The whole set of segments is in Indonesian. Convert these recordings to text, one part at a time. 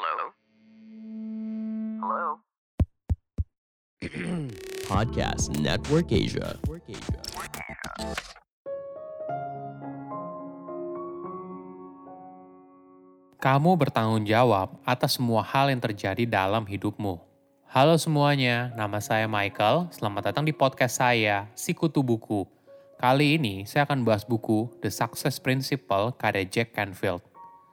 Hello? Hello? Podcast Network Asia. Kamu bertanggung jawab atas semua hal yang terjadi dalam hidupmu. Halo semuanya, nama saya Michael. Selamat datang di podcast saya, Sikutu Buku. Kali ini saya akan bahas buku The Success Principle karya Jack Canfield.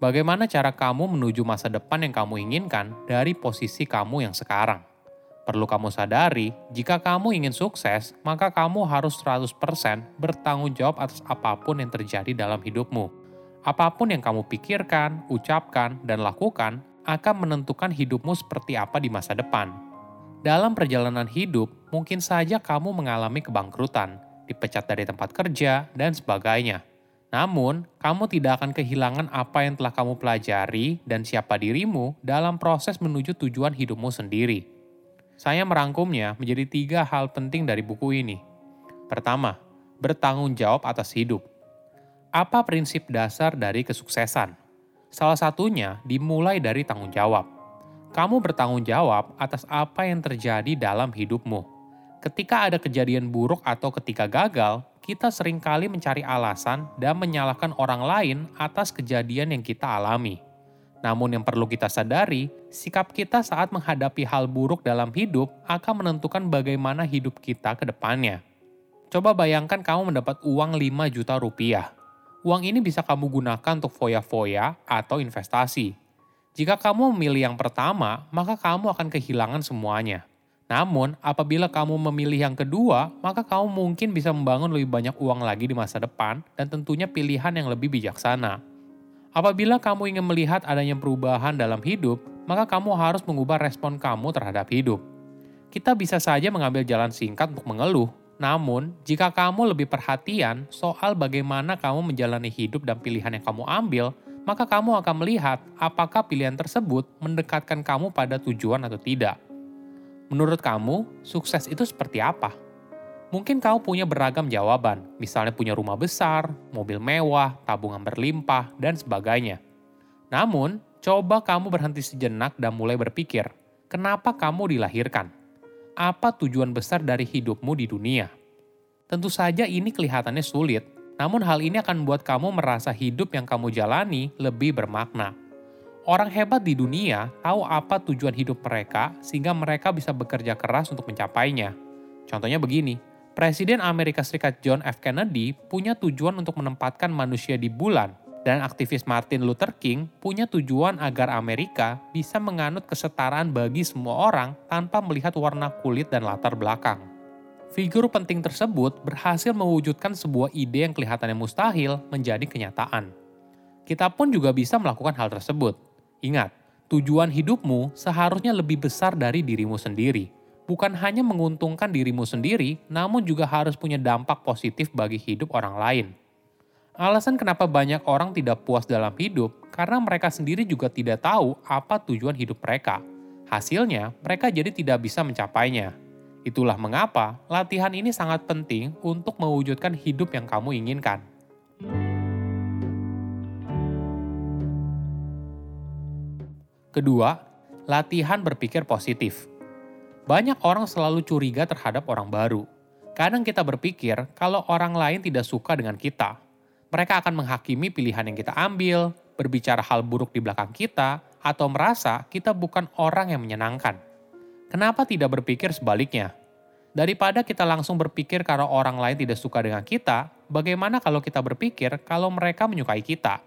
Bagaimana cara kamu menuju masa depan yang kamu inginkan dari posisi kamu yang sekarang. Perlu kamu sadari, jika kamu ingin sukses, maka kamu harus 100% bertanggung jawab atas apa pun yang terjadi dalam hidupmu. Apa pun yang kamu pikirkan, ucapkan, dan lakukan akan menentukan hidupmu seperti apa di masa depan. Dalam perjalanan hidup, mungkin saja kamu mengalami kebangkrutan, dipecat dari tempat kerja, dan sebagainya. Namun, kamu tidak akan kehilangan apa yang telah kamu pelajari dan siapa dirimu dalam proses menuju tujuan hidupmu sendiri. Saya merangkumnya menjadi tiga hal penting dari buku ini. Pertama, bertanggung jawab atas hidup. Apa prinsip dasar dari kesuksesan? Salah satunya dimulai dari tanggung jawab. Kamu bertanggung jawab atas apa yang terjadi dalam hidupmu. Ketika ada kejadian buruk atau ketika gagal, kita sering kali mencari alasan dan menyalahkan orang lain atas kejadian yang kita alami. Namun yang perlu kita sadari, sikap kita saat menghadapi hal buruk dalam hidup akan menentukan bagaimana hidup kita ke depannya. Coba bayangkan kamu mendapat uang 5 juta rupiah uang ini bisa kamu gunakan untuk foya-foya atau investasi. Jika kamu memilih yang pertama, maka kamu akan kehilangan semuanya. Namun, apabila kamu memilih yang kedua, maka kamu mungkin bisa membangun lebih banyak uang lagi di masa depan dan tentunya pilihan yang lebih bijaksana. Apabila kamu ingin melihat adanya perubahan dalam hidup, maka kamu harus mengubah respon kamu terhadap hidup. Kita bisa saja mengambil jalan singkat untuk mengeluh, namun, jika kamu lebih perhatian soal bagaimana kamu menjalani hidup dan pilihan yang kamu ambil, maka kamu akan melihat apakah pilihan tersebut mendekatkan kamu pada tujuan atau tidak. Menurut kamu, sukses itu seperti apa? Mungkin kamu punya beragam jawaban, misalnya punya rumah besar, mobil mewah, tabungan berlimpah, dan sebagainya. Namun, coba kamu berhenti sejenak dan mulai berpikir, kenapa kamu dilahirkan? apa tujuan besar dari hidupmu di dunia? Tentu saja ini kelihatannya sulit, namun hal ini akan membuat kamu merasa hidup yang kamu jalani lebih bermakna. Orang hebat di dunia tahu apa tujuan hidup mereka sehingga mereka bisa bekerja keras untuk mencapainya. Contohnya begini, Presiden Amerika Serikat John F. Kennedy punya tujuan untuk menempatkan manusia di bulan dan aktivis Martin Luther King punya tujuan agar Amerika bisa menganut kesetaraan bagi semua orang tanpa melihat warna kulit dan latar belakang. Figur penting tersebut berhasil mewujudkan sebuah ide yang kelihatannya mustahil menjadi kenyataan. Kita pun juga bisa melakukan hal tersebut. Ingat, tujuan hidupmu seharusnya lebih besar dari dirimu sendiri. Bukan hanya menguntungkan dirimu sendiri, namun juga harus punya dampak positif bagi hidup orang lain. Alasan kenapa banyak orang tidak puas dalam hidup karena mereka sendiri juga tidak tahu apa tujuan hidup mereka. Hasilnya, mereka jadi tidak bisa mencapainya. Itulah mengapa latihan ini sangat penting untuk mewujudkan hidup yang kamu inginkan. Kedua, latihan berpikir positif. Banyak orang selalu curiga terhadap orang baru. Kadang kita berpikir kalau orang lain tidak suka dengan kita, mereka akan menghakimi pilihan yang kita ambil, berbicara hal buruk di belakang kita, atau merasa kita bukan orang yang menyenangkan. Kenapa tidak berpikir sebaliknya? Daripada kita langsung berpikir kalau orang lain tidak suka dengan kita, bagaimana kalau kita berpikir kalau mereka menyukai kita?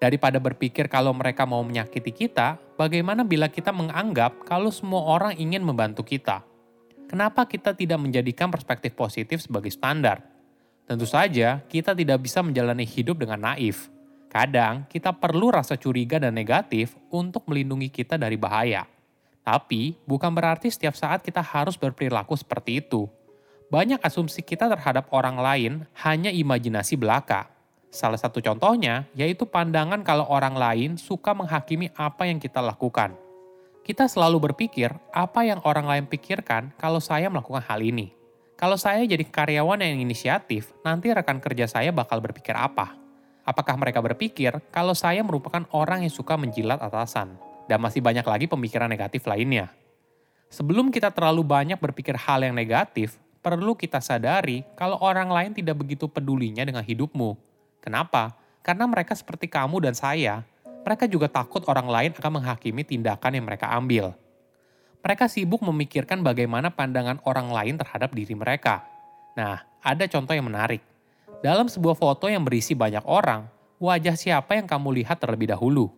Daripada berpikir kalau mereka mau menyakiti kita, bagaimana bila kita menganggap kalau semua orang ingin membantu kita? Kenapa kita tidak menjadikan perspektif positif sebagai standar? Tentu saja, kita tidak bisa menjalani hidup dengan naif. Kadang, kita perlu rasa curiga dan negatif untuk melindungi kita dari bahaya. Tapi bukan berarti setiap saat kita harus berperilaku seperti itu. Banyak asumsi kita terhadap orang lain hanya imajinasi belaka. Salah satu contohnya yaitu pandangan kalau orang lain suka menghakimi apa yang kita lakukan. Kita selalu berpikir apa yang orang lain pikirkan kalau saya melakukan hal ini. Kalau saya jadi karyawan yang inisiatif, nanti rekan kerja saya bakal berpikir apa? Apakah mereka berpikir kalau saya merupakan orang yang suka menjilat atasan? Dan masih banyak lagi pemikiran negatif lainnya. Sebelum kita terlalu banyak berpikir hal yang negatif, perlu kita sadari kalau orang lain tidak begitu pedulinya dengan hidupmu. Kenapa? Karena mereka seperti kamu dan saya. Mereka juga takut orang lain akan menghakimi tindakan yang mereka ambil. Mereka sibuk memikirkan bagaimana pandangan orang lain terhadap diri mereka. Nah, ada contoh yang menarik dalam sebuah foto yang berisi banyak orang, wajah siapa yang kamu lihat terlebih dahulu?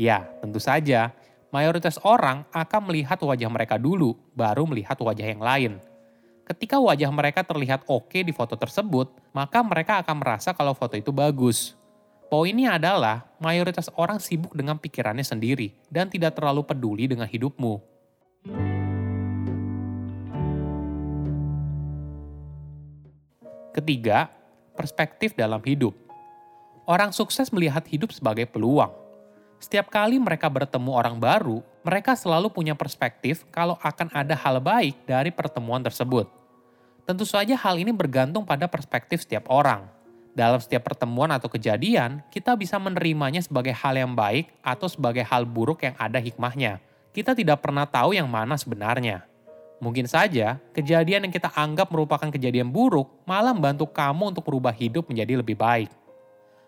Ya, tentu saja, mayoritas orang akan melihat wajah mereka dulu, baru melihat wajah yang lain. Ketika wajah mereka terlihat oke di foto tersebut, maka mereka akan merasa kalau foto itu bagus. Poinnya adalah, mayoritas orang sibuk dengan pikirannya sendiri dan tidak terlalu peduli dengan hidupmu. Ketiga, perspektif dalam hidup. Orang sukses melihat hidup sebagai peluang. Setiap kali mereka bertemu orang baru, mereka selalu punya perspektif kalau akan ada hal baik dari pertemuan tersebut. Tentu saja hal ini bergantung pada perspektif setiap orang. Dalam setiap pertemuan atau kejadian, kita bisa menerimanya sebagai hal yang baik atau sebagai hal buruk yang ada hikmahnya. Kita tidak pernah tahu yang mana sebenarnya. Mungkin saja kejadian yang kita anggap merupakan kejadian buruk malah membantu kamu untuk berubah hidup menjadi lebih baik.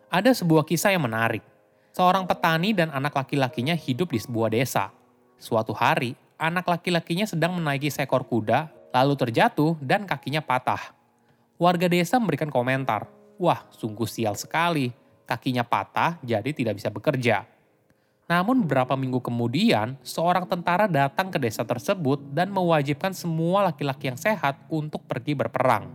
Ada sebuah kisah yang menarik. Seorang petani dan anak laki-lakinya hidup di sebuah desa. Suatu hari, anak laki-lakinya sedang menaiki seekor kuda, lalu terjatuh dan kakinya patah. Warga desa memberikan komentar, "Wah, sungguh sial sekali. Kakinya patah, jadi tidak bisa bekerja." Namun beberapa minggu kemudian, seorang tentara datang ke desa tersebut dan mewajibkan semua laki-laki yang sehat untuk pergi berperang.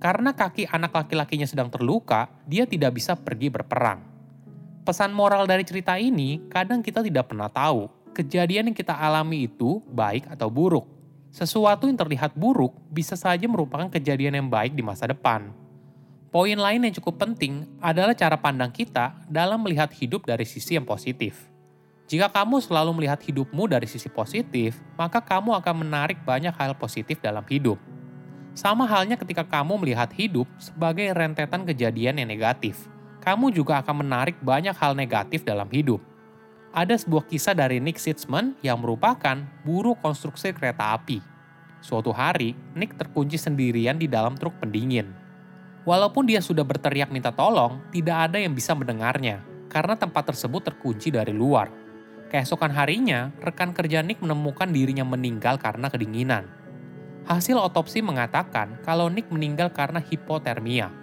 Karena kaki anak laki-lakinya sedang terluka, dia tidak bisa pergi berperang. Pesan moral dari cerita ini, kadang kita tidak pernah tahu kejadian yang kita alami itu baik atau buruk. Sesuatu yang terlihat buruk bisa saja merupakan kejadian yang baik di masa depan. Poin lain yang cukup penting adalah cara pandang kita dalam melihat hidup dari sisi yang positif. Jika kamu selalu melihat hidupmu dari sisi positif, maka kamu akan menarik banyak hal positif dalam hidup. Sama halnya ketika kamu melihat hidup sebagai rentetan kejadian yang negatif, kamu juga akan menarik banyak hal negatif dalam hidup. Ada sebuah kisah dari Nick Sitzman yang merupakan buruh konstruksi kereta api. Suatu hari, Nick terkunci sendirian di dalam truk pendingin. Walaupun dia sudah berteriak minta tolong, tidak ada yang bisa mendengarnya karena tempat tersebut terkunci dari luar. Keesokan harinya, rekan kerja Nick menemukan dirinya meninggal karena kedinginan. Hasil otopsi mengatakan kalau Nick meninggal karena hipotermia.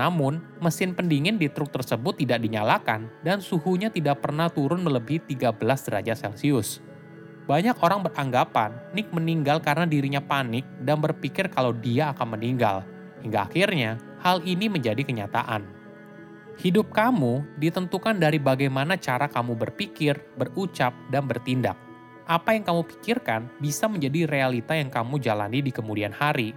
Namun, mesin pendingin di truk tersebut tidak dinyalakan dan suhunya tidak pernah turun melebihi 13 derajat Celcius. Banyak orang beranggapan Nick meninggal karena dirinya panik dan berpikir kalau dia akan meninggal. Hingga akhirnya, hal ini menjadi kenyataan. Hidup kamu ditentukan dari bagaimana cara kamu berpikir, berucap, dan bertindak. Apa yang kamu pikirkan bisa menjadi realita yang kamu jalani di kemudian hari.